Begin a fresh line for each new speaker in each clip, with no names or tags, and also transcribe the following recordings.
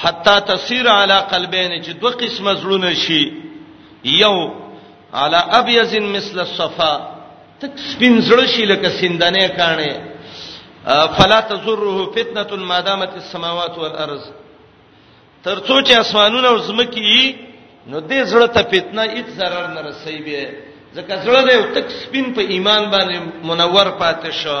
حتا تصير على قلبين چې دوه قسمه زړونه شي یو على ابيض مثل الصفا تک سپین زړه شي لکه سندنه کانه فلا تزره فتنه ما دامت السماوات والارض ترڅو چې اسمانونه او زمکي نو دې زړه ته فتنه هیڅ zarar نه رسي به ځکه زړه دې تک سپین په ایمان باندې منور پاتې شو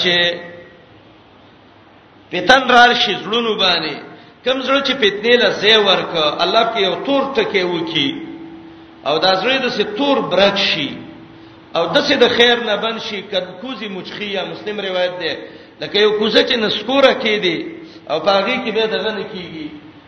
چې پتن رال شي زړونو باندې کم زړه چې پتنې له زی ورک الله کې یو تور ټکی وکی او دا زړه د ستور برک شي او دسه د خیر نه بن شي کد کوزي مجخیه مسلم روایت ده لکه یو کوزه چې نسکوره کې دي او باغی کې به دغه نه کیږي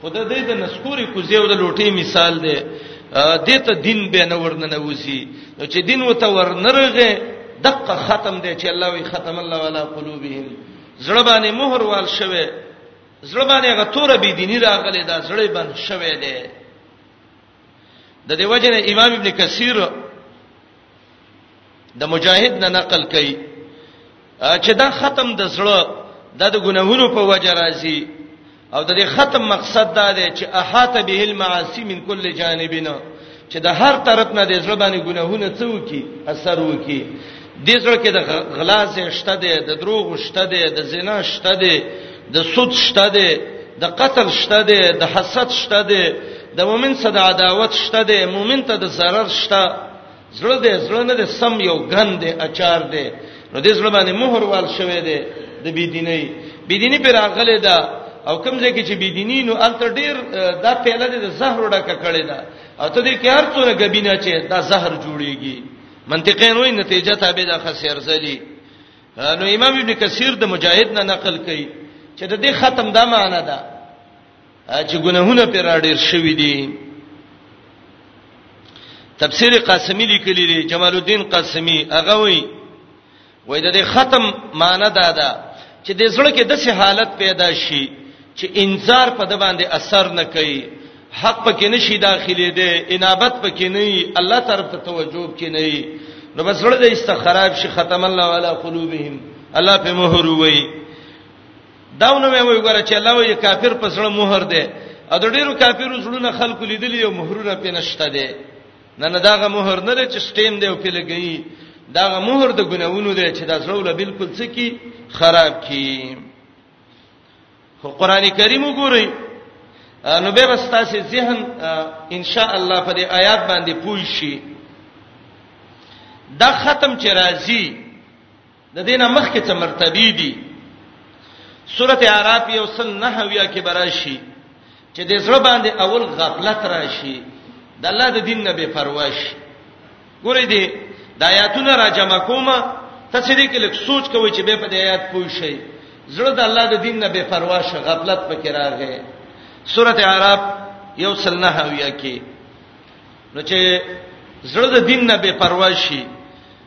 خود دې د نسکوري کوزي او د لوټي مثال دی دې ته دین به نه ورننه وسی نو چې دین وته ورنرغه دقه ختم دی چې الله وی ختم الله ولا قلوبهم زړه باندې مهر وال شوه زړه باندې غتوره بی دینی راغله دا زړه باندې شوه دی د دې وجنه امام ابن کثیر د مجاهد نه نقل کړي چې دا ختم د زړه د ګناهونو په وجه راځي او د دې ختم مقصد دا دی چې احاطه به المعاصی من کل جانبنا چې د هر طرف نه د زړه باندې ګناهونه څوکي اثر وکي دې زړه کې د غلا ځای شته دی د دروغ شته دی د زنا شته دی د سود شته دی د قتل شته دی د حسد شته دی د مؤمن سره د عداوت شته دی مؤمن ته د zarar شته زړه دې زړه نه سم یو غند اچار دی نو دې زړه باندې مهر وال شوی دی د بيدینۍ بيدینی پر اغله ده او کوم ځای کې چې بيدینی نو الته ډیر دا پیاله د زهر ډکه کړي ده او ته دې کې هر څوره غبینه چې دا زهر جوړیږي منطقین وای نتیجه تابع د خسیر زلی نو امام ابن کثیر د مجاهد نه نقل کړي چې د دې ختم دا معنی ده چې ګناهونه پر اړیر شوې دي تفسیر قاسمی لیکلی دی جمال الدین قاسمی هغه وی وای د دې ختم معنی دا ده چې د زړه کې داسې حالت پیدا شي چې انتظار په د باندې اثر نه کوي حق پکې نشي داخلي دی انابت پکې نه وي الله طرف ته توجه پکې نه وي نو بس ورته استخراب شي ختم الله علی قلوبهم الله په مهر وي داونه مې وی ګره چې الله وی کافر په سره مهر دی ا د ډیرو کافرو زړونه خلکو لیدلی او مهرونه پینشته دی نه نه داغه مہر نه چې سټیم دی او په لګی داغه مہر د ګناوونو دی چې دا زړه بالکل څه کی خراب کی خو قران کریم وګورئ نو به واستاسې ذهن ان شاء الله په دې آیات باندې پوي شي دا ختم چې راځي د دینه مخکې څه مرتبه دي سورته اعراف یو سل نه ویا کې براشي چې د زړه باندې اول غفلت راشي د الله د دین نه بے پروا شي ګورې دي د آیاتونو را جمع کومه ته چې دې کې لک سوچ کوي چې به په دې آیات پوه شي زړه د الله د دین نه بے پروا شي غفلت پکې راغی سورته اعراف یو سل نه ویا کې نو چې زړه د دین نه بے پروا شي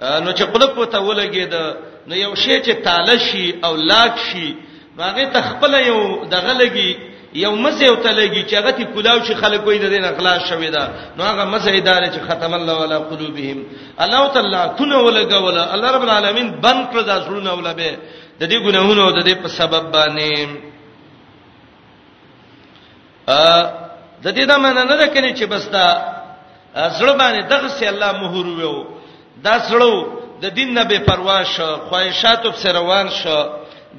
نو چې خپل پته ولګید نو یو شی چې تاله شي او لاک شي هغه ته خپل یو دغه لګي یو مزه او تلګي چې هغه تی کلاو شي خلک وې د دین اخلاص شوی دا نو هغه مزه ادارې چې ختم الله ولا قلوبهم الله تعالی کونه ولګا ولا الله رب العالمین بند کړ دا زړونه ولا به د دې ګناهونو د دې په سبب باندې ا د دې د معنی نه ده کني چې بس دا زړه باندې دغه سي الله مهور وو دا زړه د دین نه بے پروا شو خواهشاتو پر روان شو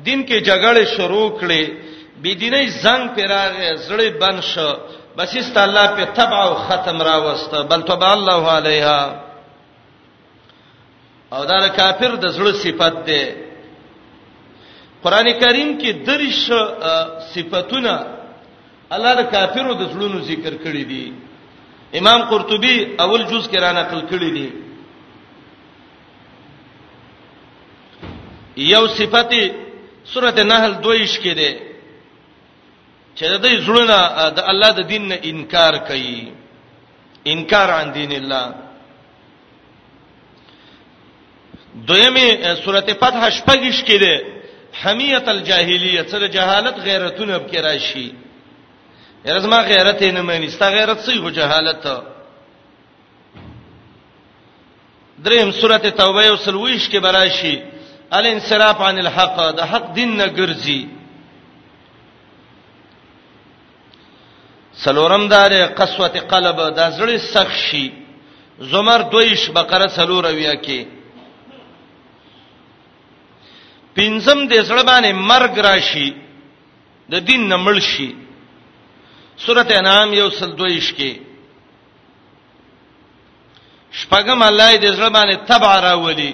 دین کې جګړه شروع کړي بی دیني زنګ پیراغه زړه بن شو بس است الله په تبع او ختم راوست بل تبع الله علیها او دا د کافر د زړه صفت ده قران کریم کې درش صفاتونه الله د کافرو د زړونو ذکر کړی دي امام قرطبي اول جز کې را نقل کړی دي یو صفت سورته نحل 22 کې ده چې د دې زړونه د الله د دین نه انکار کوي انکار عن دین الله دویمه سورته فتح شپږش کې ده حمیت الجاهلیه څه د جهالت غیرتونه به راشي ارزما غیرت نه مانی ستا غیرت څه هو جهالت دریم سورته توبه او سلویش کې براشي الانصراف عن الحق د حق دین نه ګرځي سلورم دار قسوه قلب دا زړه سخت شي زمر دویش بقره سلور ویا کې پنځم د زړه باندې مرګ راشي د دین نمړ شي سورته انعام یو سل دویش کې شپږم الله دې زړه باندې تبع راولي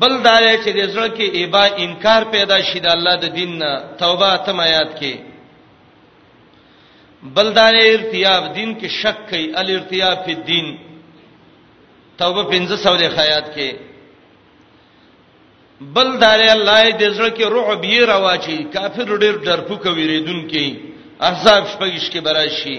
بل دا چې د زړه کې ایبا انکار پیدا شي د الله د دین نه توبه تم آیات کې بل دا ارتیاب دین کې شک کوي ال ارتیاب په دین توبه 1500 آیات کې بل دا الله د زړه کې رعب یې راواچي کافر ډېر ډرپو کوي ریدون کې احزاب شپږش کې براشي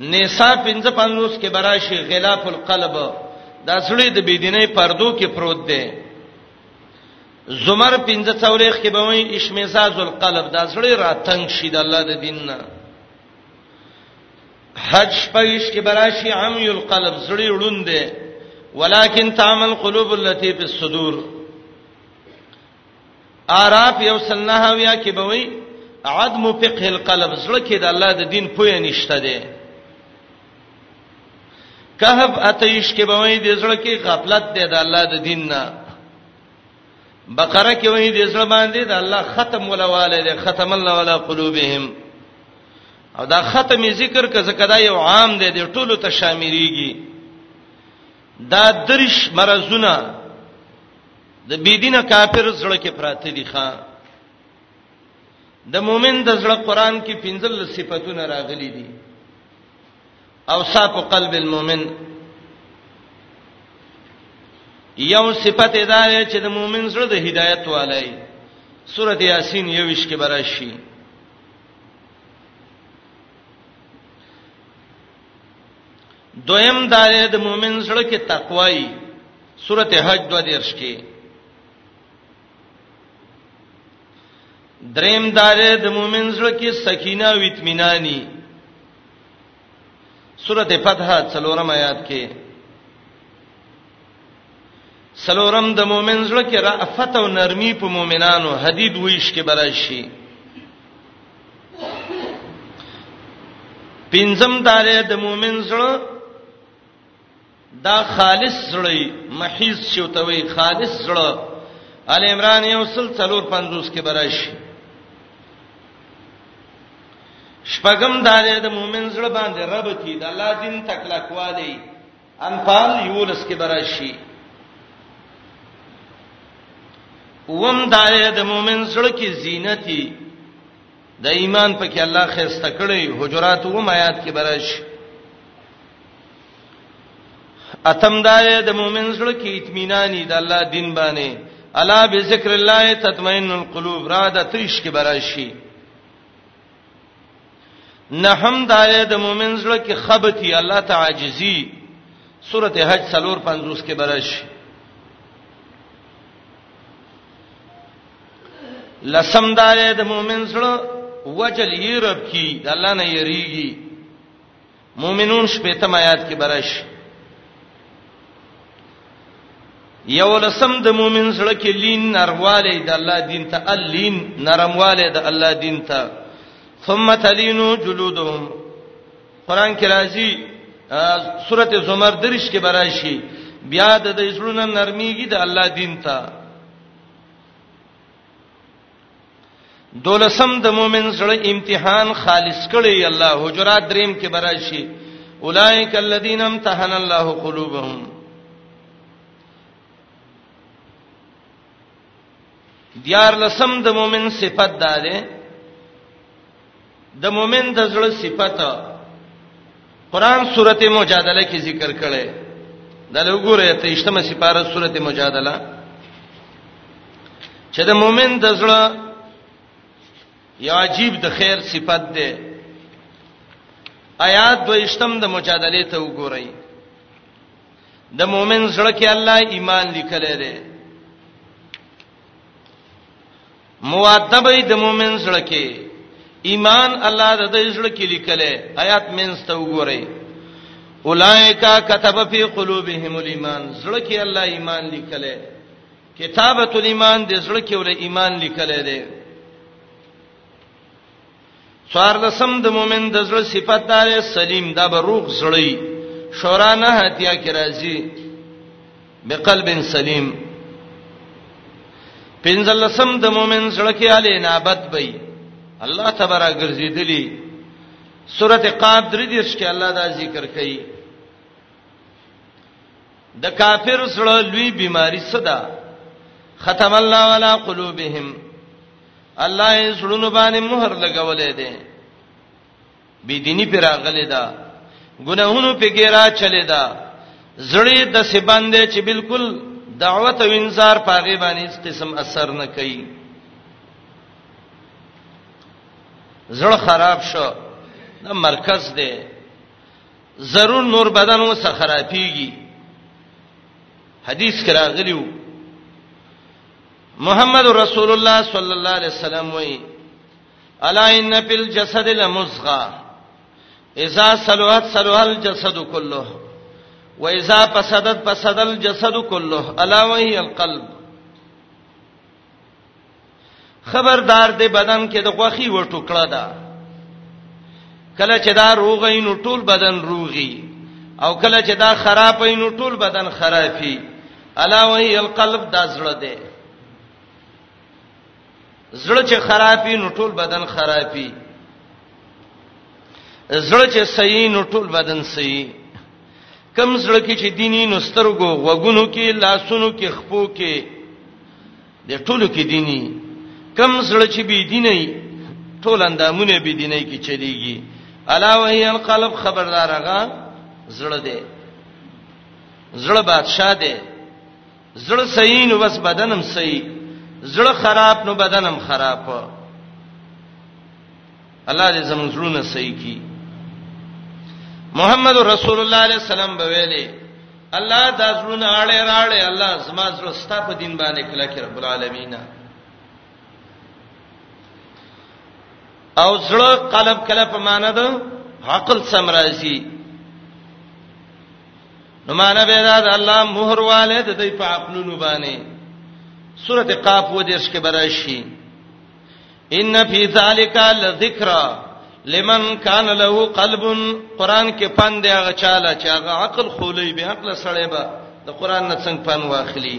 نساء 55 کې براشي غلاف القلب دا سړی د بيدینې پردو کې پروت دی زمر 15 څولېخ کې به وي اشمزاز القلب دا سړی راتنګ شي د الله د دین نه حج پېښ کې براشي عمي القلب سړی وړوند دی ولکن تعمل قلوب التي في الصدور اعراف یو سل نه ویا کې به وي عدم فقه القلب زړه کې د الله د دین پوهه نشته دی کهف اتیش کې به وي د زړه کې غفلت دی د الله د دین نه بقره کې وایي د زړه باندې د الله ختم ولواله د ختم الله ولا قلوبهم او دا ختم ذکر که زکه دا یو عام دی د ټولو ته شاملېږي دا درش مرزونه د بيدینه کافر زړه کې پراته دي ښا د مؤمن د زړه قران کې پنځل صفاتونه راغلي دي او صاف قلب المؤمن یو صفت دا دی چې د مؤمن زړه د هدایت والای سورته یاسین یوش کې براشي دویم دا د مؤمن سره کې تقوای سورته حج 2:13 کې دریم دا د مؤمن سره کې سکینه او اطمینانی سورته فتح څلورم آیات کې سلورم د مؤمن زړه کې رافت او نرمي په مؤمنانو حدید ویش کې براشي پنځم دارې د مؤمن زړه دا خالص زړی محیز شوتوي خالص زړه ال عمران یو سل څلور پنځوس کې براشي شپږم دارې د مؤمن زړه باندې رب کی د الله دین تکلکوالی انفال یولس کې براشي وم دایې د مؤمن سره کې زینتی د ایمان په کې الله خسته کړی حجرات و میات کې برش اتم دایې د مؤمن سره کې اطمینانی د الله دین باندې الا بذکر الله تطمئن القلوب را د تیش کې برشي نهم دایې د مؤمن زړه کې خبتي الله تعاجزي سورته حج 350 کې برش لسم دایې د مؤمن زړه وجل یې رب کی د الله نه یریږي مومنون شپیتم آیات کې برش یو لسم د مومن سره کې لین نرمواله د الله دین ته الین نرمواله د الله دین ته ثم تلینو جلودهم قران کې راځي سورته زمر درش کې براشي بیا د دې سرونه نرميږي د الله دین ته دولسم د مؤمن زړه امتحان خالص کړي الله حجرات دریم کې براشي اولائک الذین امتحن الله قلوبهم دیار لسم د مؤمن صفت ده د مؤمن د زړه صفت قران سورته مجادله کې ذکر کړي دا لوګوره ته اشتمه سپاره سورته مجادله چې د مؤمن د زړه یا عجیب د خیر صفت ده آیات دو اشتم د مجادله ته وګورئ د مؤمن زړه کې الله ایمان لیکلی دی موادبه د مؤمن زړه کې ایمان الله د دې زړه کې لیکلې آیات مینس ته وګورئ اولائکا كتب فی قلوبهم الايمان زړه کې الله ایمان لیکلې کتابت الايمان د زړه کې ول ایمان لیکلې ده څوار لسم د مؤمن د زړه صفت دار سلیم دا به روغ زړی شورا نه هتیا کی راځي بقلب سلیم پنځل لسم د مؤمن زړه کې الی نابت بی الله تبارک ګرځیدلی سورته قاف درې دیش کې الله دا ذکر کوي د کافر سره لوی بیماری صدا ختم الله علی قلوبهم الله یې سړونو باندې مہر لګولې ده بی دینی پر راغلې ده ګناهونو په ګیرا چلے ده زړی د سباندې چې بالکل دعوت او انذار پاغي باندې هیڅ قسم اثر نه کوي زړه خراب شو دا مرکز دی ضرور نور بدن وسه خرابيږي حدیث کرا غلیو محمد رسول الله صلی الله علیه وسلم وی الا ان فی الجسد لمزغه اذا صلوات صلوه الجسد كله واذا فسدت فسد الجسد كله الا وهي القلب خبردار دې بدن کې د غوخي و ټوکړه ده کله چې دا روغې نو ټول بدن روغي او کله چې دا خرابې نو ټول بدن خرابي الا وهي القلب دا زړه دی زړه چې خرابي نو ټول بدن خرابي زړه چې صحیح نو ټول بدن صحیح کم زړه کې چې دیني نو سترګو غوګونو کې لاسونو کې خپو کې د ټولو کې دیني کم زړه چې بي دیني ټول اندامونه بي دیني کې چلیږي الا وهي القلب خبردارغه زړه دی زړه بادشاہ دی زړه صحیح نو بس بدنم صحیح زړه خراب نو بدنم خراب الله دې زموږ زړونه صحیح کړي محمد رسول الله علیه السلام به ویلي الله دا زړونه اړه راړي الله زما زړه ستاسو دین باندې کله کې رب العالمین او زړه قلب کله په معنا ده عقل سم راځي نو معنا به دا د الله مہر والے د دې په عقلونو باندې سورته قاف و دیش کې براشي ان فی ذالک لذکر لمن کان له قلب قران کې پند هغه چاله چې هغه عقل خولې به عقل سړې به د قران نه څنګه پن واخلي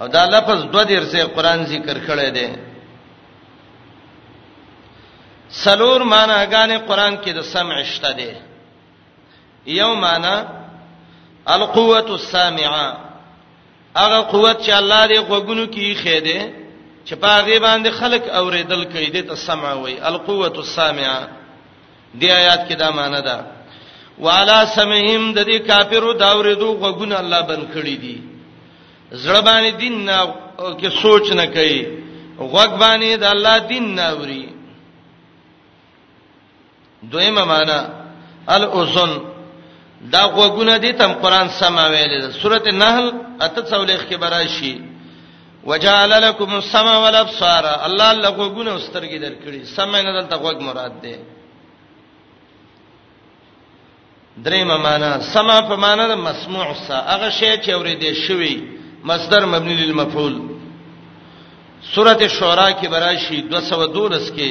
او دا لفظ دو دیر سے قران ذکر کړی دی سلور معنی غانې قران کې د سمع شته دی یو معنی القوه السامعه هغه قوت چې الله دې غوګونو کې خې دی چې په هغه باندې خلق اوریدل کوي د سمع وي القوه السامعه دی آیات کې دا معنی ده والا سمهم د دې کافرو دا ورېدو غوګونه الله بند کړی دي زړه باندې دین نه کې سوچ نه کوي غوګ باندې د الله دین نه اوري دویمه معنی الاذن دا غوګونه دي تم قران سم ویل ده سوره النحل اته څولېخ کې براشي وجعل لكم السمع والابصار الله الله غوګونه سترګې درکړي سمع نه دلته غوګ مراد ده دریم معنا سمع په معنا د مسموع سا هغه شی چې اورېدې شوی مصدر مبني للمفعول سورته شعراء کې براشي 212 کې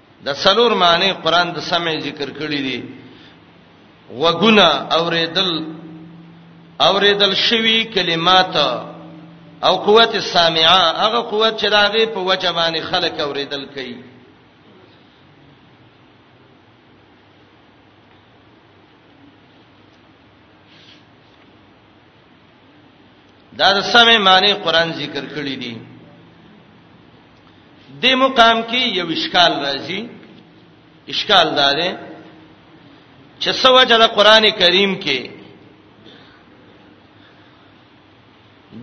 د څلور معنی قران د سمع ذکر کړی دی وګونه اوریدل اوریدل شوی کلمات او قوت سامعه هغه قوت چې راغی په وجه باندې خلک اوریدل کوي دا د سمې معنی قران ذکر کړی دی د مقام کې یو اشکال راځي اشکال دا دی چې سوجه د قران کریم کې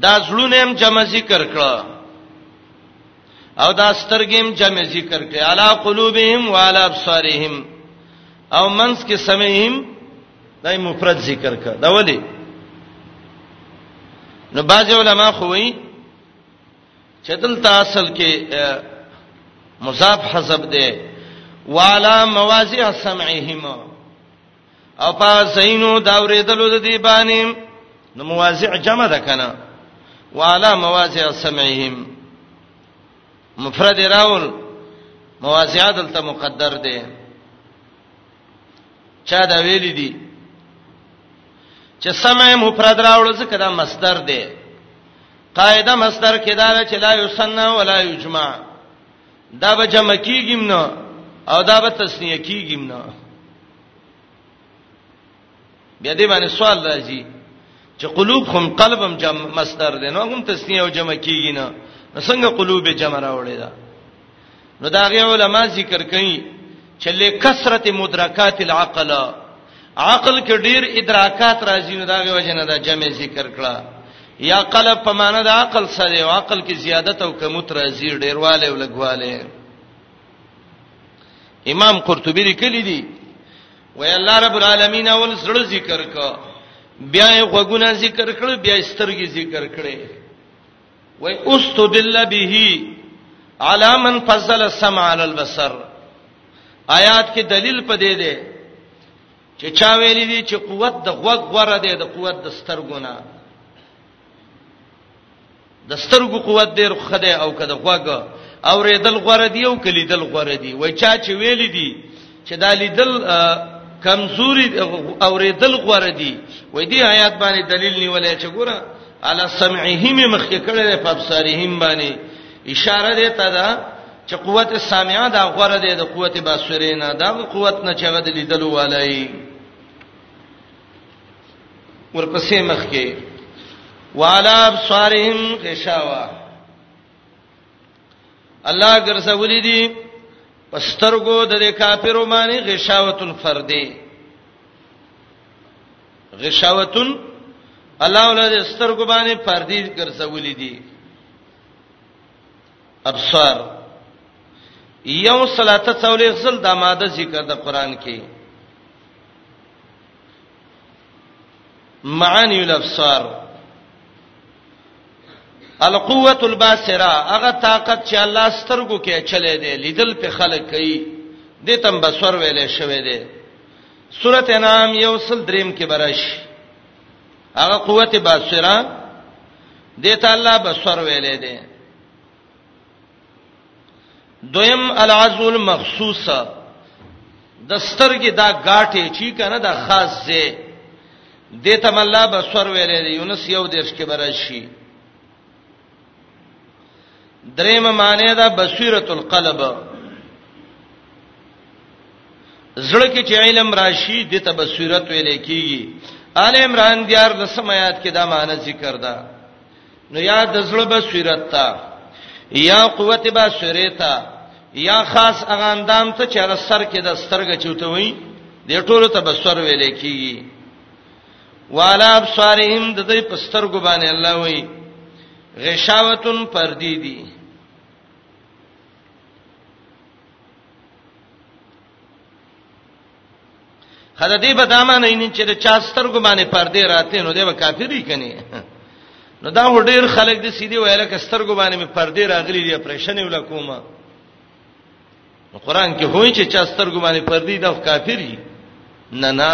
دا زړونه هم جمع ذکر کړه او دا سترګیم جمع ذکر کړه علا قلوبهم وعلى ابصارهم او منس کې سمعهم دای مفرد ذکر کړه دا ولي نو باج علماء خو وی چې دلته اصل کې مضاف حسب ده والا موازی سمعهم او په زینو دا ورېدلو د دی باندې نو موازی جمع ده کنه والا موازی سمعهم مفرد راول موازی عدل ته مقدر ده چا دا ویل دي چې سمع مفرد راوړل ځکه دا مصدر دی قاعده مصدر کې دا چې لا یسنن ولا یجمع دا به جمع کیږم نه او دا به تسنیه کیږم نه بیا دې باندې سوال راځي چې قلوب هم قلب هم جمع مصدر دی نو هم تسنیه او جمع کیږي نه څنګه قلوب جمع راوړی دا نو دا غي علما ذکر کوي چې لکثرت مدرکات العقل عقل کې ډیر ادراکات راځي نو دا غي وجنه دا جمع ذکر کړه یا قلب په معنا د عقل سره او عقل کې زیادت او کموت راځي ډیرواله او لګواله امام قرطبی لیکلی دی وای الله رب العالمین اول زړه ذکر کو بیا یې غوګونه ذکر کړ بیا سترګې ذکر کړې وای استدل به علی من فضل السمع علی البصر آیات کې دلیل پدې ده چې چا ویلې دي چې قوت د غوګ غره ده د قوت د سترګونه د سترګو قوت ډیر خده او کده غوګ او ریدل غوړه دی او کلیدل غوړه دی وای چا چې ویل دي چې دا لیدل کمزوري او ریدل غوړه دی وای دی آیات باندې دلیل نیولای چې ګوره علی سمعهم مخکې کړه په ابصارهم باندې اشاره دی ته دا چې قوت سامعه دا غوړه دی د قوت بصری نه دا قوت نه چې غد لیدل ولای ورپسې مخ کې والا ابصارهم غشاوا الله ګرځولې دي پسترګو د کافرو باندې غشاوت الفردی غشاوتن الله ولې سترګو باندې فردی ګرځولې دي ابصار یو صلاته څولې خپل د ماده ذکر د قران کې معانی الابصار القوه الباصره هغه طاقت چې الله سترګو کې چلے دی لیدل په خلق کوي د تم بصر ویلې شوی دی سوره انعام یو سل دریم کې برش هغه قوت باصره د ته الله بصر ویلې دی دویم العزو المخصوص د سترګې دا غاټه چی کنه دا خاص زه د تم الله بصر ویلې دی یونس یو دیش کې برشي دریم معنی دا بصیرت القلب زړه کې چې علم راشي د ته بصیرت ویلې کیږي آل عمران دیار لسمات کې دا معنی ذکر ده نو یا د زړه بصیرت ته یا قوت بصیرت ته یا خاص هغه اندام ته چې هغه سر کې د سترګې چوته وي د ټولو ته بصر ویل کیږي والا ابصارهم د دې پستر ګو باندې الله وی غشاوتن پردی دی خدای دې به دا معنی نه چې د چا سترګو باندې پردې راته نو دې به کافری کني نو دا ډېر خلک دې سیدی ویل ک سترګو باندې مې پردې راغلي دي پرېشنې ولا کومه نو قران کې هوی چې چا سترګو باندې پردې دا کافری نه نه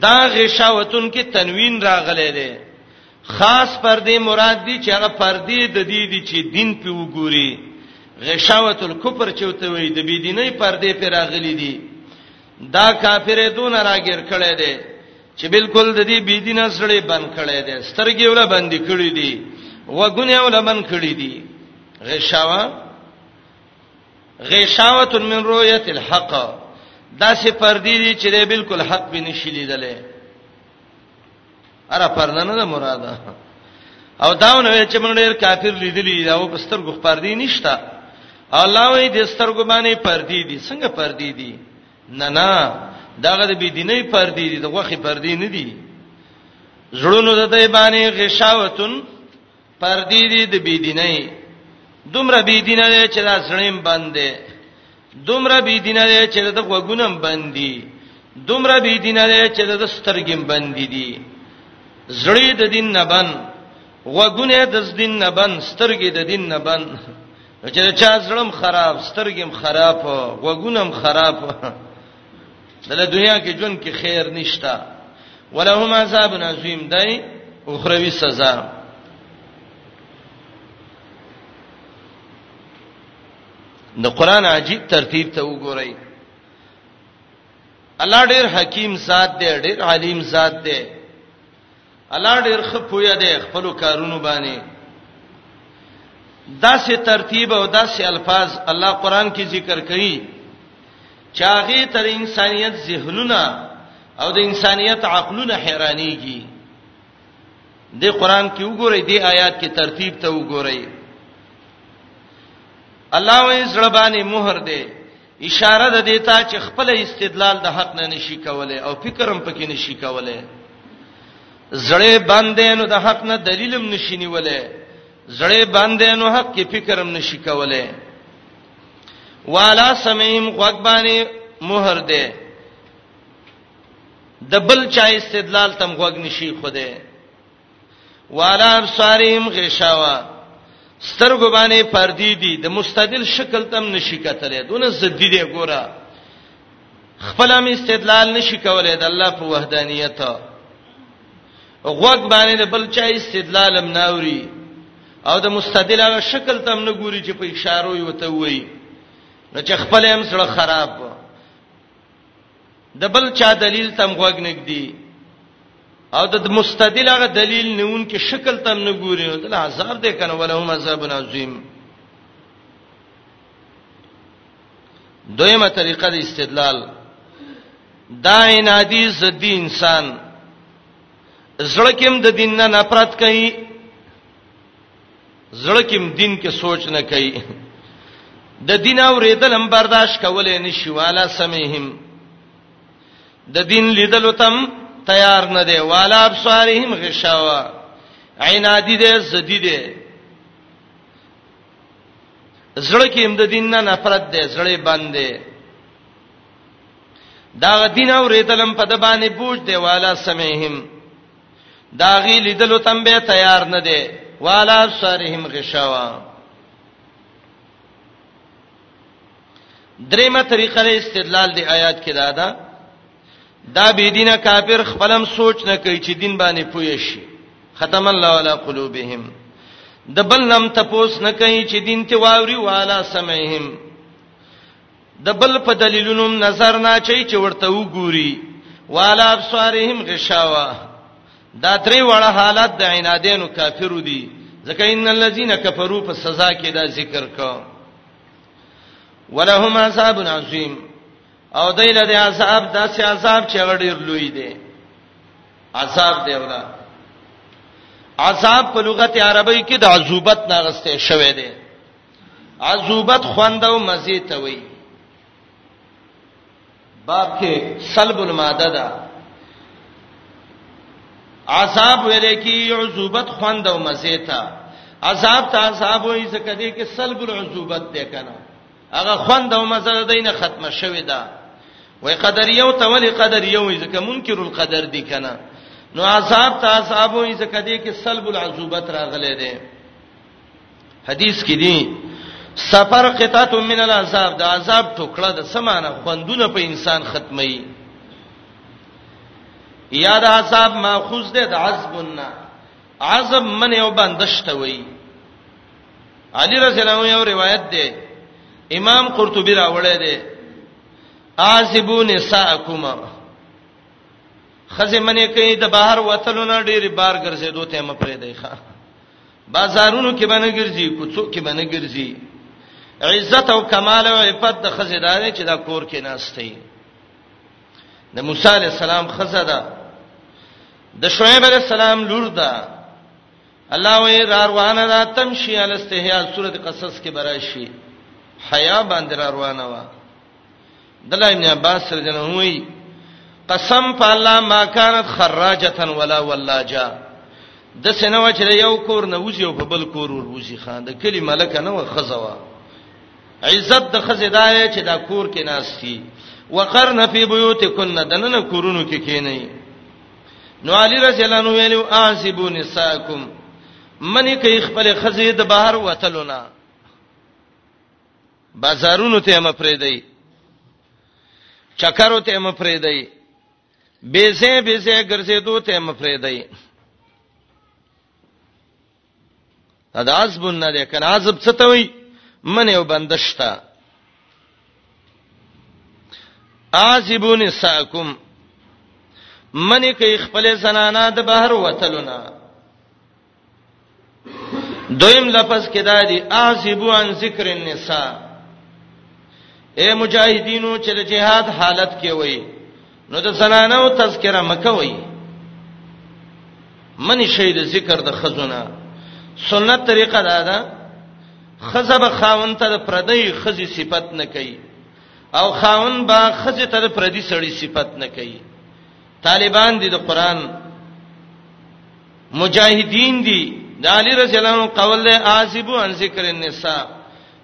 دا غشاوتون کې تنوین راغلې ده خاص پردې مراد دي چې هغه پردې د دې دي چې دین په وګوري غشاوت الکفر چوته وي د بی دیني پردې پر راغلي دي دا کافر دون راګر کړي دي چې بالکل د دې بی دینه سره بند کړي دي سترګې ولا بند کړي دي وګونه ولا بند کړي دي غشاوه غشاوت من رؤیت الحق دا سه پردې دي چې بالکل حق به نشي لیدلې اره پرده نه ده مراده او داونه چې موږ ډیر کافر لیدلی دا په سترګو خبر دی نشته الله وی د سترګو باندې پردی دي څنګه پردی دي نه نه داغه د بی دیني پردی دي دغه خې پردی نه دي زړونو د دې باندې غشاوتن پردی دی د بی دیني دومره بی دینه دی چې دا سړیم بند دی دومره بی دینه دی چې د غوګونم بند دی دومره بی دینه دی چې د سترګم بند دی زړی د دین نه بند غوګونه د دین نه بند سترګې د دین نه بند چې چا زړم خراب سترګم خراب غوګونم خراب دله دنیا کې جون کې خیر نشتا ولهم عذاب عظیم دی اخروی سزا د قران عجیب ترتیب ته وګورئ الله ډیر حکیم ذات دی ډیر علیم ذات دی الله ډیر خپویا دی خپل کارونو باندې داسې ترتیب او داسې الفاظ الله قران کې ذکر کړي چاغه تر انسانيت ذهنونه او د انسانيت عقلونه حیرانيږي د قران کې وګورئ د آیات کې ترتیب ته وګورئ الله وې زړه باندې مہر دی اشاره ده دیتا چې خپل استدلال د حق نه نشي کوله او فکرم پکې نشي کوله زړې باندې نو د حق نه دلیلم نشي نیوله زړې باندې نو حق کې فکرم نشي کوله والا سمیم غوګبانی مہر ده د بل چا استدلال تم غوګ نشي خوده والا ابصارهم غشاوا سترګو باندې پردی دي د مستدل شکل تم نشي کتلې دونه زدي دی ګوره خپل هم استدلال نشي کولای د الله په وحدانیت غوږ باندې د بل چا استدلال هم ناوري او د مستدل هغه شکل تم نه ګوري چې په اشارو یو ته وایي نو چې خپل هم سره خراب د بل چا دلیل تم غوږ نګدي او د مستدل هغه دلیل نیون کې شکل تم نه ګوري نو دل عذاب دې کنه ولهم عذاب عظیم دویمه طریقه د استدلال دا عنادی زدی انسان زړه کې د دین نه نفرت کوي زړه کې دین کې سوچ نه کوي د دین اوریدل هم برداشت کولای نشي والا سمهم د دین لیدل تم تیار نه دی والا ابصارهم غشاوا عینادی دې زدی دې زړه کې هم د دین نه نفرت دې زړه باندې دا دین اوریدل هم په د باندې بوج دی والا سمهم دا غي لیدلو تم به تیار نه دی والا ابصارهم غشاوا دریمه طریقه له استدلال دی آیات کې دا ده دا بی دینه کافر خپلم سوچ نه کوي چې دین باندې پوي شي ختم الله علی قلوبهم د بل نم تپوس نه کوي چې دین ته واوري والا سمعهم د بل په دلیلونو نظر نه چي چې ورته وګوري والا ابصارهم غشاوا دا درې وړه حالت د عنادینو کافرو دي ځکه ان الذين كفروا په سزا کې دا ذکر کو ولهم عذاب عظیم او دایله د عذاب داسې عذاب چې غډیر لوی دی عذاب دی ولا عذاب په لغت عربی کې د عذوبت ناغسته شوی دی عزوبت خوند او مزه ته وای باب کې سلب الماده ده عذاب ویل کی عزوبت خوند او مزه ته عذاب ته عذاب وای ځکه دې کې سلب العزوبت ده کنه هغه خوند او مزه دینه ختمه شوې ده وای قدر یو ته ولی قدر یو ځکه منکر القدر دی کنه نو عذاب ته عذاب وای ځکه دې کې سلب العزوبت راغلې ده حدیث کې دی سفر قطعه من العذاب د عذاب ټوکړه د سمانه خوندونه په انسان ختمي یا د عذاب ماخوذ ده د عذبنا عذب من یو بندشت وی علی رضی الله عنه یو روایت ده امام قرطبی راوړی ده عذبو نساءکم خزه منې کوي د بهر وتلونه ډېری بار ګرځېدو ته مپرې دی ښا بازارونو کې باندې ګرځي کوڅو کې باندې ګرځي عزت او کمال او عفت د خزې دار چې دا کور کې ناشته د موسی علی السلام خزه ده د شعیب علی السلام لور ده الله وې را روانه ده تمشي علی استحیا سورۃ قصص کې براشي حیا باندې را روانه و دلا ابن عباس رضی الله عنه قسم په الله ما كانت خراجه ولا ولاجا د سينو چې یو کور نه وځي او په بل کور ور وځي خان د کلی ملک نه و خزوا عزت د خزې دای چې دا کور کې ناشتي وقرن فی بیوتکن دنن کورونو کې کینې نو علی رضی الله عنه ویلو اعذبو نساکم منی کوي خپل خزې د بهر وتلونه بازارونو ته م پرې دی چکرو ته م پرې دی بیزه بیزه ګرځېدو ته م پرې دی دا عذب نه ده کنه عذب څه ته وای من یو بندشتا عذبون ساکم منی کوي خپل زنانه د بهر وتلونه دویم لفظ کې دا دی احسبو ان ذکر النساء اے مجاهدینو چې د جهاد حالت کې وای نو د زنانو تذکرہ مکوي منی شی د ذکر د خزونه سنت طریقه دا ده خزب خاون ته د پردی خزي صفت نه کوي او خاون با خزي ته د پردی سړی صفت نه کوي طالبان دي د قران مجاهدین دي د علی رضی الله عنه قول دی عازب عن ذکر النساء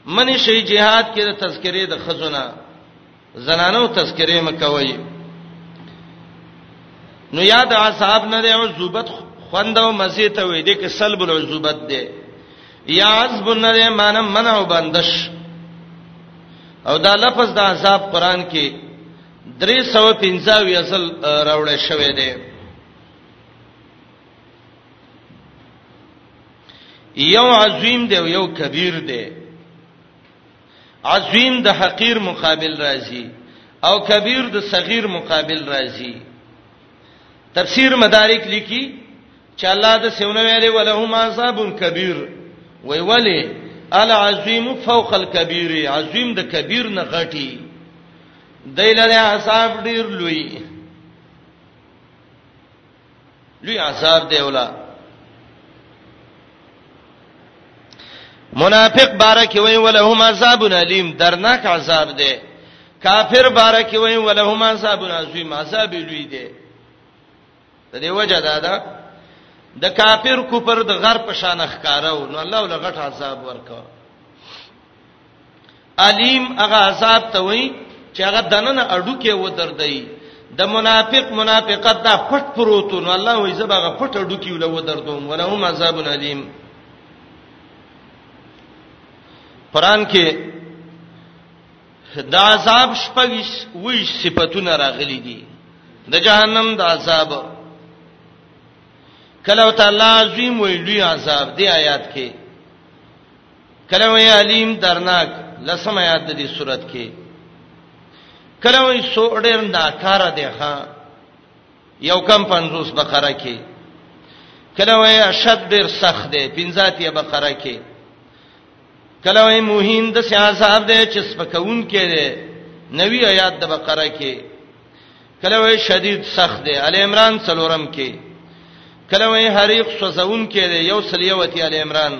منی شي جهاد کې د تذکرې د خزونه زنانو تذکرې مکوي نو یاد اصحاب نه دی او زوبت خوند او مزه ته وې دي کې سلب العزوبت دی یا عذب نه دی معنی منع او بندش او دا لفظ د عذاب قران کې 315 اصل راوړل شوی دی یو عظیم دی یو کبیر دی عظیم د حقیر مقابل راځي او کبیر د صغیر مقابل راځي تفسیر مدارک لیکي چې الله د سونه ویلې ولهم عذاب کبیر وی ولی العظیم فوق الكبیر عظیم د کبیر نه غټي دایله عذاب ډیر لوی لوی عذاب دی ولا منافق بارک وی ولهم عذاب الیم درناک عذاب دی کافر بارک وی ولهم عذاب عظیم عذاب لوی دی د دې وجه دا ده د کافر کوپر د غر په شان ښکارو نو الله ولغټ عذاب ورکړ الیم هغه عذاب ته وای چې هغه دننه اډو کې ودردای د منافق منافقت دا پټ پروتو نو الله وای زبغه پټ اډو کې ولو دردوم ولهم عذاب الیم قران کې د عذاب شپږ وی صفاتونه راغلي دي د جهنم د عذاب کله تعالی عظیم وی لوی عذاب دی آیات کې کله وی علیم درناک لسم آیات د دې صورت کې کله وی سو ډیر ناکاره دی ها یو کم 50 بقره کې کله وی اشد ډیر سخت دی 50 بقره کې کله وی موهین د سیاست دی چې سپکون کې دی نوی آیات د بقره کې کله وی شدید سخت دی ال عمران څلورم کې کله وی حریق سوزون کې دی یو سلیوتی ال عمران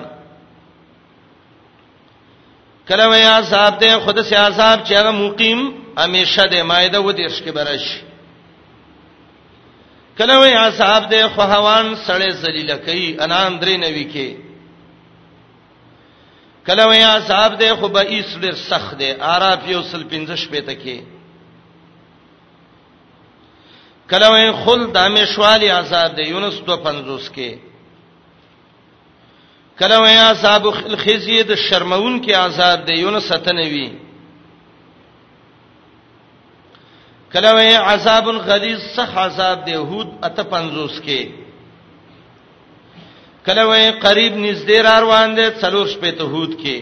کله وی عذاب ده خود سي عذاب چې هغه مقیم همیشه ده مایده و دیش کې برش کله وی عذاب ده خو هوان سړې ذلیل کوي انان درې نوي کې کله وی عذاب ده خو به ایس ډیر سخت ده عرب یو سل 15 شپې ته کې کله وی خل دامه شوالی عذاب ده یونس 250 کې کله وای عذاب الخزي د شرمون کې عذاب دی یو نه ستنوي کله وای عذاب الغلیظ صح عذاب دی هود اته 50 کې کله وای قریب نږدې را روان دی څلور شپې ته هود کې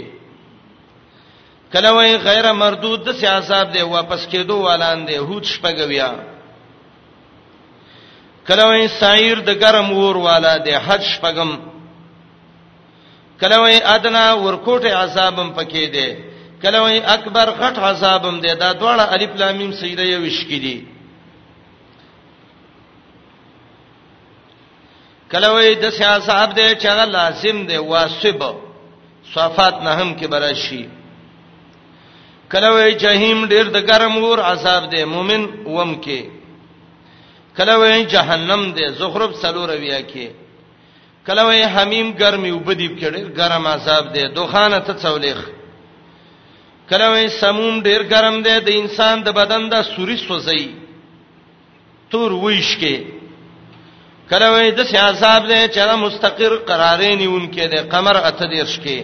کله وای غیر مردود د عذاب دی واپس کېدو والان دی هود شپګویا کله وای سعیر د ګرم ور والا د حج شپغم کله وای ادنا ورکوټه عذابم پکې دی کله وای اکبر غټ عذابم دی دا دواړه الف لام میم سیده یو شکې دي کله وی د سیاصحاب دی چې هغه لازم دی واسب صفات نه هم کې برشي کله وی جهنم ډیر د ګرم ور عذاب دی مؤمن وم کې کله وی جهنم دی زخرف سلور بیا کې کله وی حمیم ګرمي وبدیب کې ډیر ګرم عذاب دی دوخانه ته څولېخ کله وی سموم ډیر ګرم دی د انسان د بدن د سوري سوځي تور ویش کې کله وې د سي عذاب دې چې هغه مستقر قرارې نیونکې دې قمر اته دیرش کې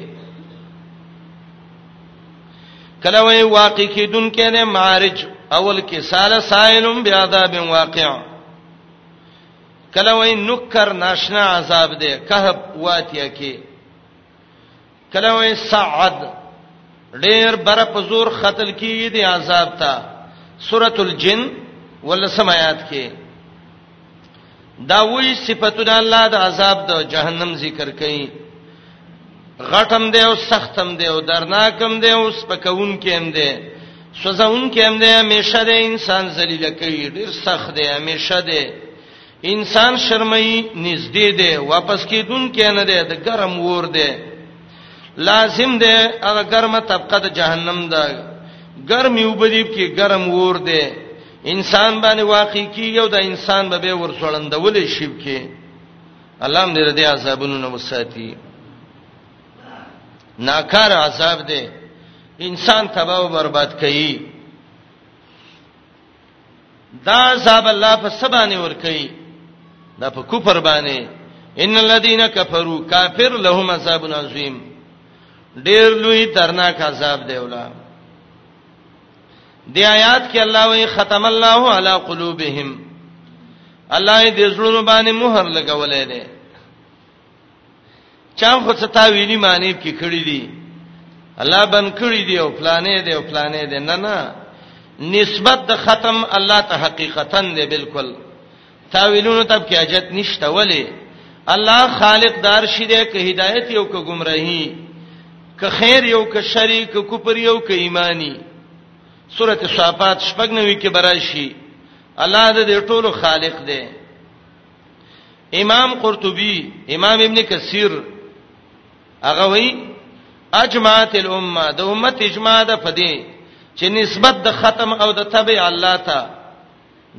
کله وې واقع کېدونکې دې معارج اول کې سال سائلم بیاذاب واقع کله وې نکر ناشنا عذاب دې کهب واتیا کې کله وې سعد ډیر بر په زور قتل کیږي د عذاب ته سورۃ الجن ولسم آیات کې دا وی صفاتونه الله د عذاب د جهنم ذکر کړي غټم دی او سختم دی او درناکم دی او سپکون کې هم دی سوزون کې هم دی همیشه د انسان ذلیل کوي ډیر سخت دی همیشه دی انسان شرمای نږدې دی واپس کیدون کې نه دی د ګرم ور دی لازم دی هغه ګرمه طبقه د جهنم ده ګرم یو بدیب کې ګرم ور دی انسان باندې واقع کیږي او د انسان به ور سړندول شي کې الله دې دې عذابونو نه وساتي ناکار عذاب دی انسان تباہ او برباد کوي دا عذاب الله په سبانه ور کوي دا په کفر باندې ان الذين كفروا کافر لهم عذاب عظیم ډیر لوی درناک عذاب دی ولا دی آیات کې الله وی ختم الله علی قلوبهم الله دې زړونو باندې مهر لګولې ده چا خو څه تاویلی معنی کې کړی دی الله بن کړی دی او پلانې دی او پلانې دی نه نه نسبت د ختم الله ته حقیقتا دی بالکل تاویلونو تب کې اجت نشته ولی الله خالق دار شې دی که هدایت یو که گمراهی که خیر یو که شری که کفر یو که ایمانی سورته صافات شپږ نوي کې براشي الله د دې ټولو خالق دی امام قرطبي امام ابن کثیر هغه وی اجماعت الامه د امت اجماع ده پدې چې نسبت د ختم او د تبع الله ته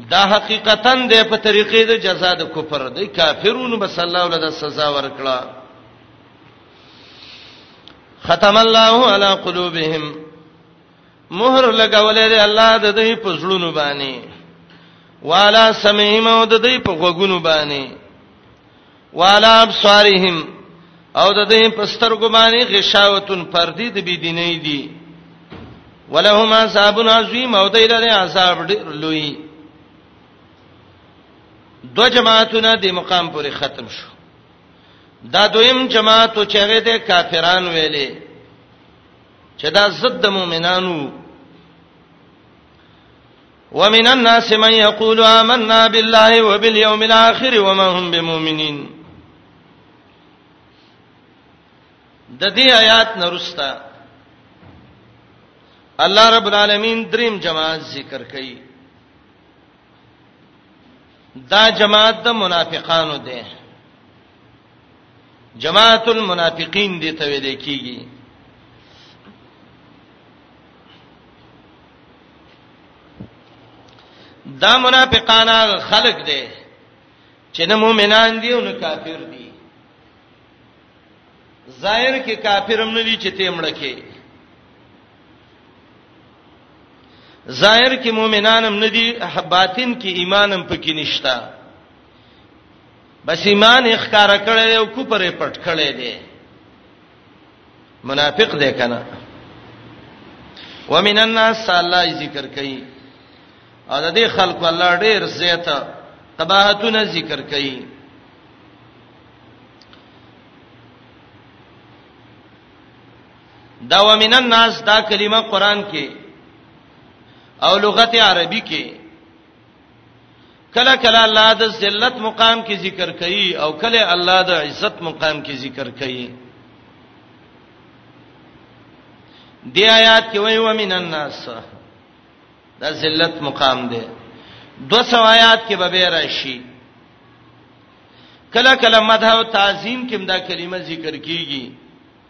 دا حقیقتا د په طریقې د جزاء د کفر د کافرونو بس الله ول د سزا ورکړه ختم الله علی قلوبهم مہر لګولې دی الله د دې په زړونو باندې والا سمعهم او د دې په غوګونو باندې والا ابصارهم او د دې په سترګو باندې غشاوتون پردي د بی دیني دي ولهم عذاب عظیم او دې لري عذاب ډیر لوی دو جماعتونه د مقام پورې ختم شو دا دویم جماعت چې هغه د کافران ویلې چې دا ضد د مؤمنانو ومن الناس من يقول آمنا بالله وباليوم الآخر وما هم بمؤمنين د دې آیات نرستا الله رب العالمین دریم جماعت ذکر کړي دا جماعت د منافقانو ده جماعت المنافقین دي ته ویل کیږي دا منافقان خلق دي چې نه مؤمنان دي او نه کافر دي ظاهر کې کافر هم نه دي چې ته مړ کې ظاهر کې مؤمنان هم نه دي باطن کې ایمان هم پکې نشتا بس ایمان یې ښکارا کړی دی او کفر یې پټ کړی دی منافق دی کنه ومن الناس الله ذکر کوي او د دې خلکو الله ډېر زیات قباحتونه ذکر کوي دا ومن الناس دا کلمه قران کې او لغت عربي کې کله کله الله د ذلت مقام کې ذکر کوي او کله الله د عزت مقام کې ذکر کوي دی آیات کې وایي ومن الناس دا ذلت مقام دی 200 آیات کې به به راشي کله کله مدح او تعظیم کې دا کلمه ذکر کیږي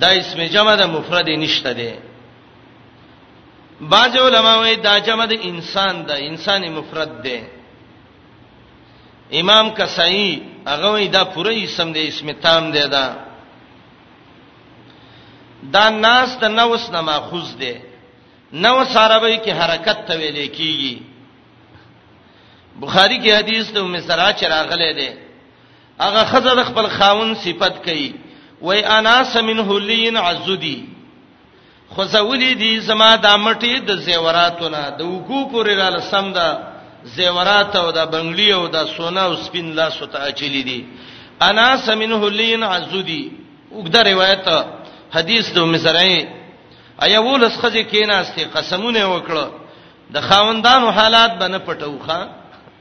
دا اسم جمع د مفرد نشته دی بعض علما وایي دا جمع د انسان ده انسان مفرد ده امام کسائی هغه وایي دا پوره اسم دی اسم تام دی دا دا ناس د نوس نه ماخوذ دی نو عربی کې حرکت ته ویل کیږي بخاری کې حدیث ته مسرا چراغله ده هغه خزه د خپل خاون صفت کوي وای انا سمنه لین عزدی خو زولې دي زما د مټي د زیوراتونه د وګو پورې را لسم ده زیورات او د بنگلی او د سونا او سپین لاس ته اچلې دي انا سمنه لین عزودی وګدا روایت حدیث د مزرعی ایا ولس خځه کیناسته قسمونه وکړه د خاوندانو حالات بنه پټوخه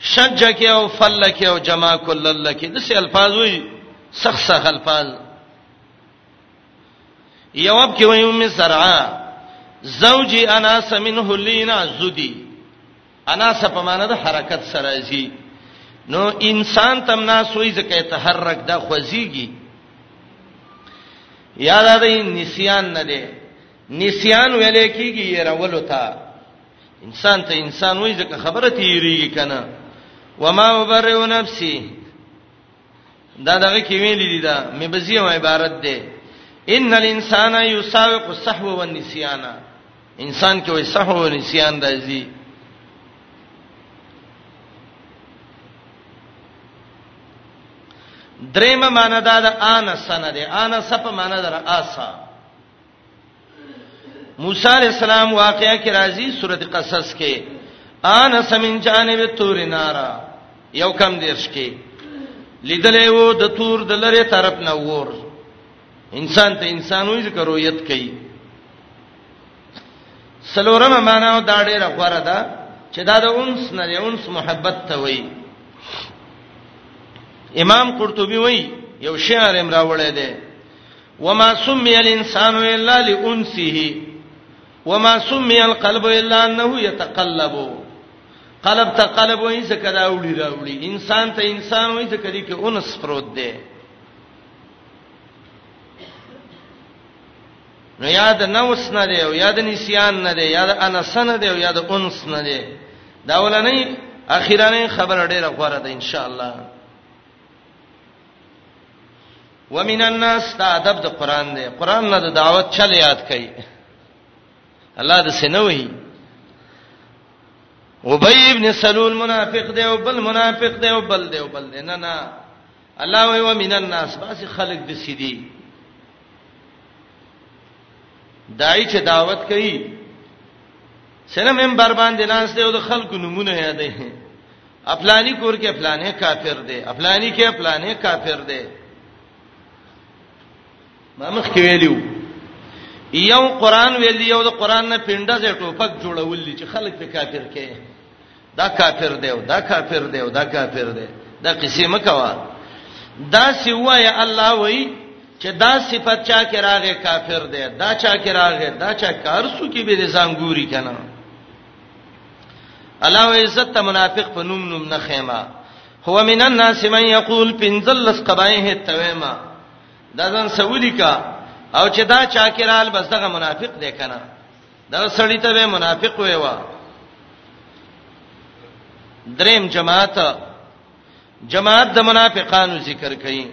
شج کې او فل کې او جما کلل کې د څه الفاظ وي سخ سخ الفاظ یوب کې وایو می سرعا زوجي انا سمنه لینا زدی انا سپمانه د حرکت سره زی نو انسان تم ناس وای زکه تحرک دا خوځيږي یاد دی نسیان نه دی نسیان ویلې کیږي یې راولو ته انسان ته انسان وای ځکه خبره تیریږي کنه وما وبرئ نفسي دا دغه کې ویل دي دا مې بزیه عبارت ده ان الانسان یساوق الصحو والنسیان انسان کې وای صحو او نسیان راځي دریم معنی دا د انسان ده انسان په معنی در آسا موسی علیہ السلام واقعا کې راځي سورۃ قصص کې ان سمن جانب تور نارا یو کم دیرش کې لیدلې وو د تور د لری طرف نه ور انسان ته انسان وې ذکرویت کوي سلورم معنا دا ډیره غوړه ده چې دا د انس نه دی انس محبت ته وایي امام قرطبي وایي یو شعر امراوړی دی وما سمي الانسان الا لانسه وما سمي القلب الا انه يتقلب قلب ته قلب وایي څه کدا وړي راوړي انسان ته انسان وایي څه کدي کې اونس پروت دی نو یاد نوس نه دی او یاد نسیان نه دی یاد انسن دی او یاد انس نه دی دا ولنې اخیرانه خبره ډیره غوړه ده ان شاء الله ومن الناس دا ادب د قران دی قران نه د دعوت چل یاد کړي الله د سنوي ابي ابن سلول منافق دی او بل منافق دی او بل دی او بل دی نه نه الله وی ومن الناس باس خلق د سیدی دای چې دعوت کوي سره منبر باندې ناس دی او د خلکو نمونه یادې افلانی کور کې افلانې کافر دی افلانی کې افلانې کافر دی ما مخ کې ویلو یو قران ویلی یو د قران نه پنده زې ټوپک جوړول چې خلک په کافر کې دا کافر دی او دا کافر دی او دا کافر دی دا قصې مکوا دا سی وای الله وای چې دا صفت چا کې راغې کافر دی دا چا کې راغې دا چا کار سو کې به ځان ګوري کنه الله وای عزت ته منافق په نوم نوم نه خېما هو من الناس من یقول پنزلس قبایه تویما دا ځان سولی کا او چې دا چا کې رال بس دغه منافق دی کنه دا سړی ته به منافق وې وا دریم جماعت جماعت د منافقانو ذکر کړي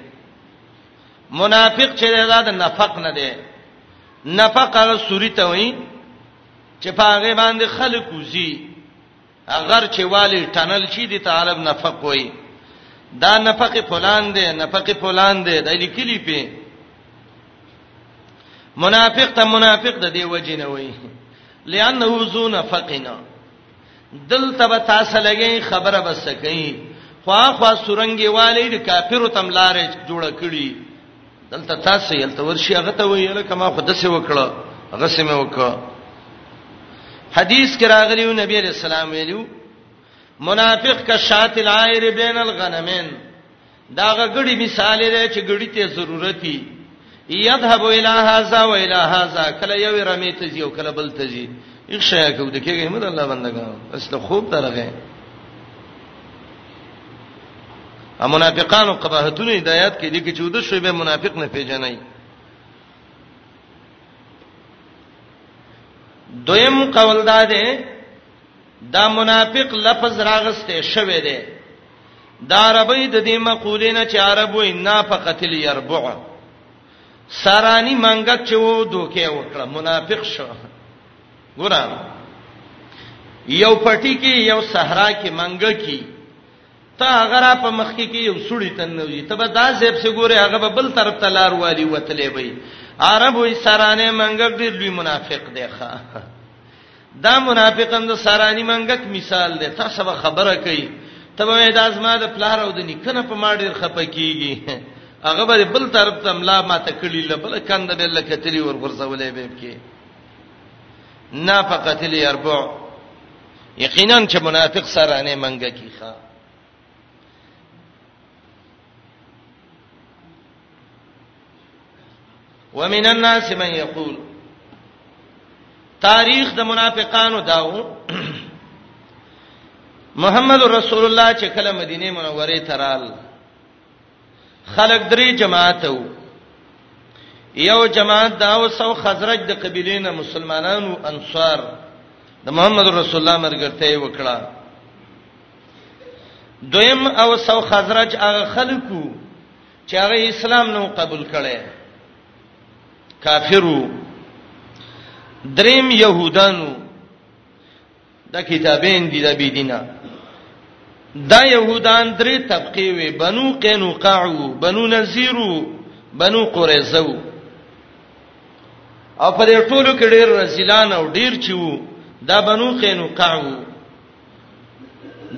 منافق چې دا د نفق نه دی نفق هغه سوري ته وایي چې په هغه باندې خلک وزي اگر چې والی ټنل چی دی ته عرب نفق وای دا نفق فلان دی نفق فلان دی د لیکلی په منافق ته منافق د دی وجه نه وای لانه ذو نفقنا دل تب تاسو لګی خبره بس کوي خو خو سورنګي والی د کافرو تم لارې جوړ کړي دلته تاسو یلته ورشي هغه ته ویل کما خود سه وکړه هغه سه مې وکړه حدیث کې راغلی نبی علیہ السلام ویلو منافق کا شات العائر بین الغنمین داغه غړي مثال دی چې غړي ته ضرورت دی یذهب الی هذا و الی هذا کله یو رمی ته یو کله بل ته یې اخشیا کو دکېږي مد الله بندګان اصل خوب درغه ا منافقانو قباحتونه هدایت کې دي چې ود شوی به منافق نه پیژنې دویم قول دا دی دا منافق لفظ راغسته شوی دی دا عربی د دې مقولې نه چې عرب وي نافقت الیربع سارانی منګک چې وو دوکه وکړه منافق شو ګوره یو پټی کې یو صحرا کې منګه کې ته هغه را په مخ کې یو سړی تنوي ته به دا زیب سي ګوره هغه به بل طرف ته لار والی وتلې وي عرب وي سرانه منګک ډیر لوی منافق دی ښا دا منافقان د سرانی منګک مثال دی تاسو به خبره کوي ته به د ازما د پلار او د نکنه په ما ډیر خپه کیږي هغه به بل طرف ته ملا ما ته کړی لبل کند به لکتلی ورغورځولې به کې نافقت الیربع یقینا چې منافق سره نه منګه کیخه ومن الناس من یقول تاریخ د منافقانو داو محمد رسول الله چې کله مدینه منوره ته رال خلق درې جماعت وو یو جماعت دا وسو خزرج د قبیلې نه مسلمانانو انصار د محمد رسول الله مرګرته وکړه دویم او سو خزرج هغه خلکو چې هغه اسلام نو قبول کړي کافرو دریم يهودانو دا کتابین دي د بيدینه دا يهودان درې طبقه وي بنو قینوقاع بنو نذیر بنو قریظه او په دې ټولو کې ډېر رسولان او ډېر چې وو دا بنو قینوقاع وو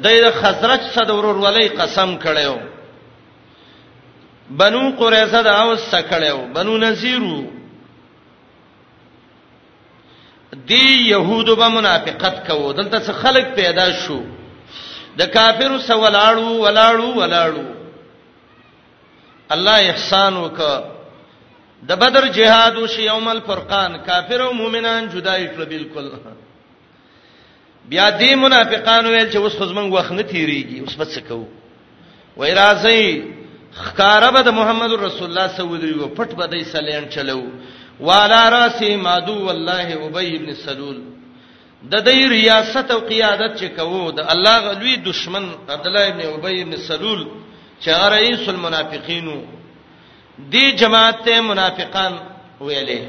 د خزرج صد ورورولۍ قسم کړو بنو قریظه دا اوس سکړو بنو نذیرو دی يهودو به منافقت کوو دلته څه خلک پیدا شو د کافرو سره ولاړو ولاړو ولاړو الله احسان وک د بدر جهاد او یوم الفرقان کافر او مؤمنان جدای کړ بالکل بیا دې منافقانو ویل چې اوس خو زمنګ وخت نه تیریږي اوس به څه کوو وای راځي خکاره به د محمد رسول الله صلی الله علیه وسلم پټ به دې سلیم چلو والا راسی مادو والله ابی ابن سلول د دې ریاست او قیادت چې کوو د الله غلوی دشمن عبد الله ابن ابی ابن سلول چې رئیس المنافقینو دی جماعت ته منافقان ویلې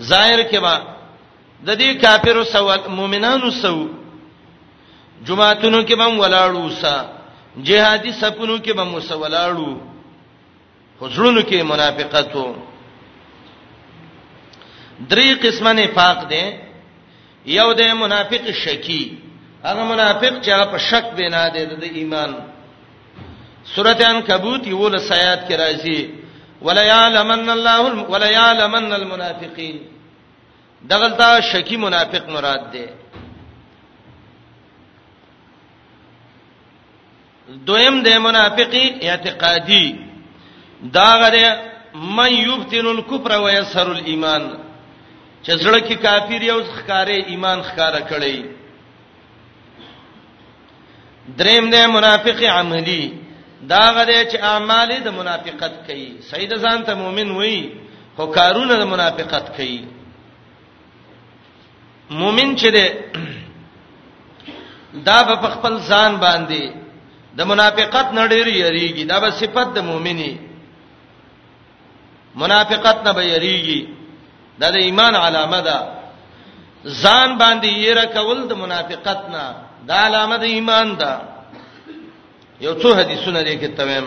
ظاهر کې با د دې کافرو سوال مؤمنانو سو جمعهتونو کې بم ولاړو سا جهادي سپونو کې بم وسولاړو حضورونو کې منافقتو درې قسمه نفاق دي یو د منافق شکی هغه منافق چې په شک بنا دی د ایمان سورته عنکبوت یو لسیات کې راځي ولا یعلمن الله ولا یعلمن المنافقین دغلطه شکی منافق مراد ده دویم د منافقی اعتقادی دا غره من یبتن الکفر و یسر الايمان چې زړه کې کافر یو ښکارې ایمان ښکارا کړی دریم دی منافق عملی دا غره چې اعمال د منافقت کوي سید ځان ته مؤمن وای خو کارونه د منافقت کوي مؤمن چې دی دا په خپل ځان باندې د منافقت نړیر یریږي دا به صفت د مؤمنی منافقت نه بیریږي دا د ایمان علامه ده ځان باندې یې را کول د منافقت نه دا علامه د ایمان ده یو څو حدیثونه دې کې تویم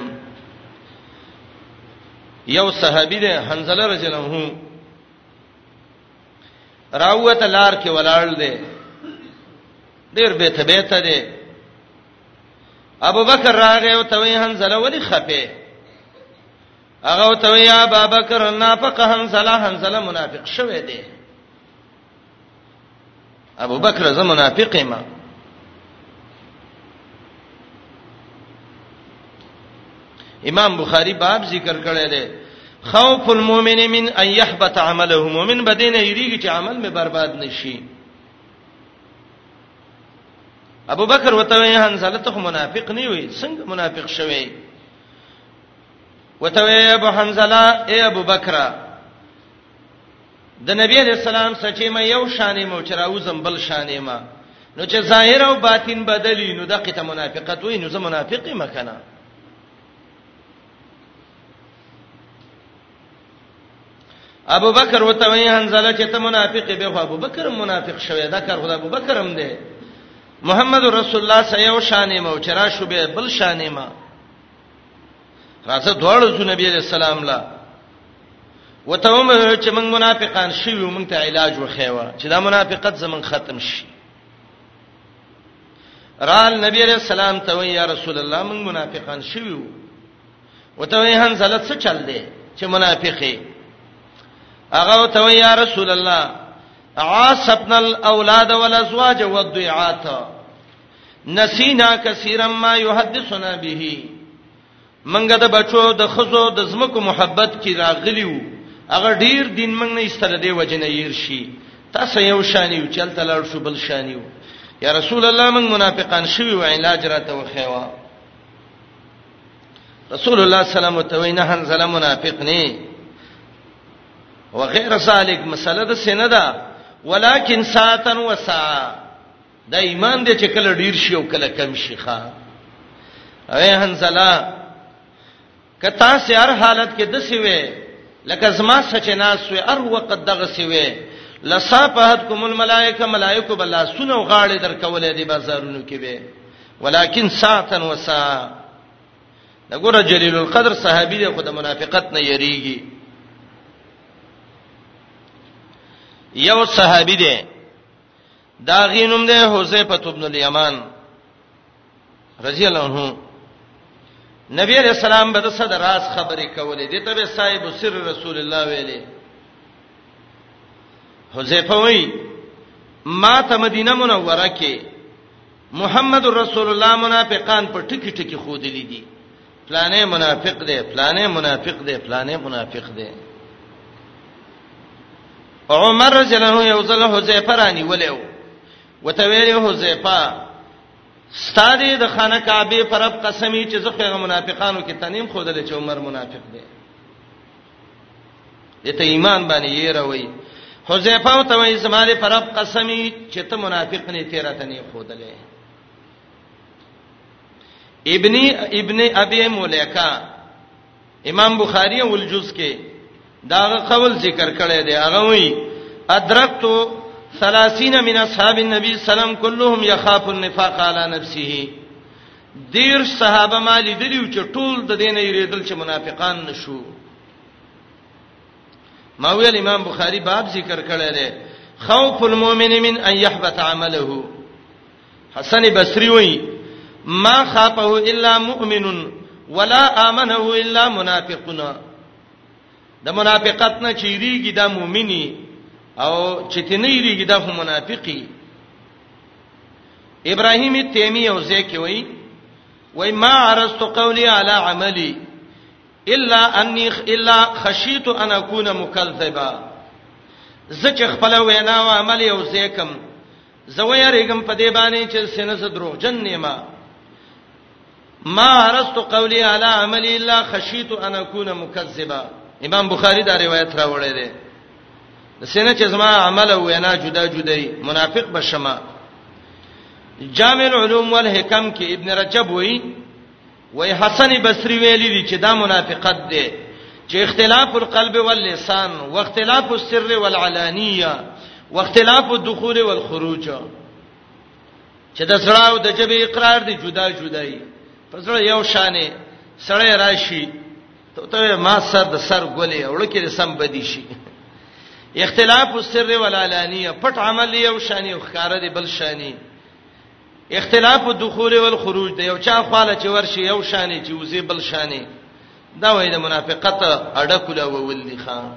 یو صحابي ده حنزله رضی الله عنه راوته لار کې ولاړ دی ډیر به ته به ته دی ابو بکر راغی او ته وی حنزله ولی خپه هغه ته یا ابا بکر نافق حنزله حنزله منافق شوه دی ابو بکر زه منافق ما امام بخاری باب ذکر کړی دی خوف المؤمن من ان يحبط عمله مؤمن بدین یریږي چې عمل می برباد نشي ابو بکر وته وی حنزله ته منافق نه وي څنګه منافق شوی وته وی ابو حنزله اے ابو بکر د نبی علیہ السلام سچې ما یو شانې مو چراوزم بل شانې ما نو چې ظاهر او باطن بدلی نو دغه ته منافقت وای نو زه منافق ما کنه ابو بکر وته وی حنزله چې ته منافق به خو ابو بکر منافق شوی دا کار خدای ابو بکر هم دی محمد رسول الله صلی الله علیه و سلم شانې مو چرا شوبه بل شانې ما راځه دواړو ځو نبی علیہ السلام لا وته هم چې موږ منافقان شیو موږ ته علاج وخیوه چې دا منافقت زمون ختم شي رال نبی علیہ السلام ته وی یا رسول الله موږ منافقان شیو وته وی هنزله څه چل دی چې منافقې هغه وته وی یا رسول الله عاصبنا الاولاد والازواج والضيعات نسینا کثیرا ما یحدثنا به منګه د بچو د خزو د زمکو محبت کی راغلیو هغه ډیر دین منګ نه استل دی وجنه ير شي تاسو یو شانیو چلته لړ شو بل شانیو یا رسول الله من منافقان شوی و علاج راته وخیوا رسول الله صلی الله علیه وسلم ته وینه هنزله منافق نه وغیر ذالک مسله د سینه ده ولکن ساعتن وسا دا ایمان دې چې کله ډیر شي او کله کم شي ښا اے حنزلا کتا سي هر حالت کې د سی وې لکه زما سچ ناس وې ار وخت دغه سی وې لصافحت کوم الملائکه ملائکه بلا سونو غاړي درکولې دي بازارونو کې به ولکن ساعتن وسا دغه جلیل القدر صحابي دی خو د منافقت نه یریږي یو صحابي دی دا غینوم ده حذیفه ابن الیمان رضی الله عنه نبی علیہ السلام به د صدر راز خبرې کولې د ته به صاحب سر رسول الله ویلې حذیفه وی ما ته مدینه منوره کې محمد رسول الله منافقان په ټکی ټکی خودلې دي پلانې منافق دی پلانې منافق دی پلانې منافق دی عمر رضی الله عنه یو ځل حذیفه رانی ولیو وته ویلو حذیفه ستاره د خانه کعبه پر اب قسمی چې زخه منافقانو کې تنیم خودل چې عمر منافق دی دته ایمان باندې یې راوي حذیفه ته وایي زماره پر اب قسمی چې ته منافق نه تیرا تنیم خودلې ابن ابن ابي مليکه امام بخاری او الجز کې داغه قول ذکر کړی دی هغه وی ادرکتو 30 من اصحاب النبي سلام كلهم يخاف النفاق على نفسه دیر صحابه ما لیدلی چې ټول د دین یریدل چې منافقان نشو ما ویل امام بخاری باب ذکر کړی دی خوف المؤمن من ان يحبط عمله حسن بصری وای ما خافه الا مؤمن ولا امنه الا منافقون د منافقت نه چیریږي د مؤمنی او چې تنه یریږي د منافقی ابراهیم تیمی او زکی وای وای ما عرست قولی علی عملی الا انی الا خشیت ان اكون مکذبا زکه خپل وینا او عمل او زکم زه ویریږم په دې باندې چې سینه زه دروغجن نیمه ما هرست قولی علی عملی الا خشیت ان اكون مکذبا امام بخاری دا روایت راوړی دی سینه چې زما عمل او وینا جدا جدای منافق بشما جامع العلوم والحکم کې ابن رجب وایي وای حسن بصری ویلی دی چې دا منافقت دی چې اختلاف القلب واللسان واختلاف السر والعلانیه واختلاف الدخول والخروج چې د سړی او د جبه اقرار دی جدا جدای په سره یو شانې سړی راشي ته ته ما سر د سر ګولې اورکه سم بدی شي اختلاف السر والعلانیه پټ عمل یو شانې او ښکار دی بل شانې اختلاف الدخول والخروج د یو چا خاله چې ورشي یو شانې چې وزي بل شانې دا وای د منافقت اډه کولا وول دي خان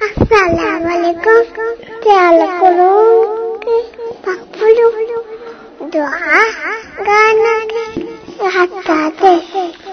السلام علیکم تعال کولو پخپلو دعا غانا حتا ته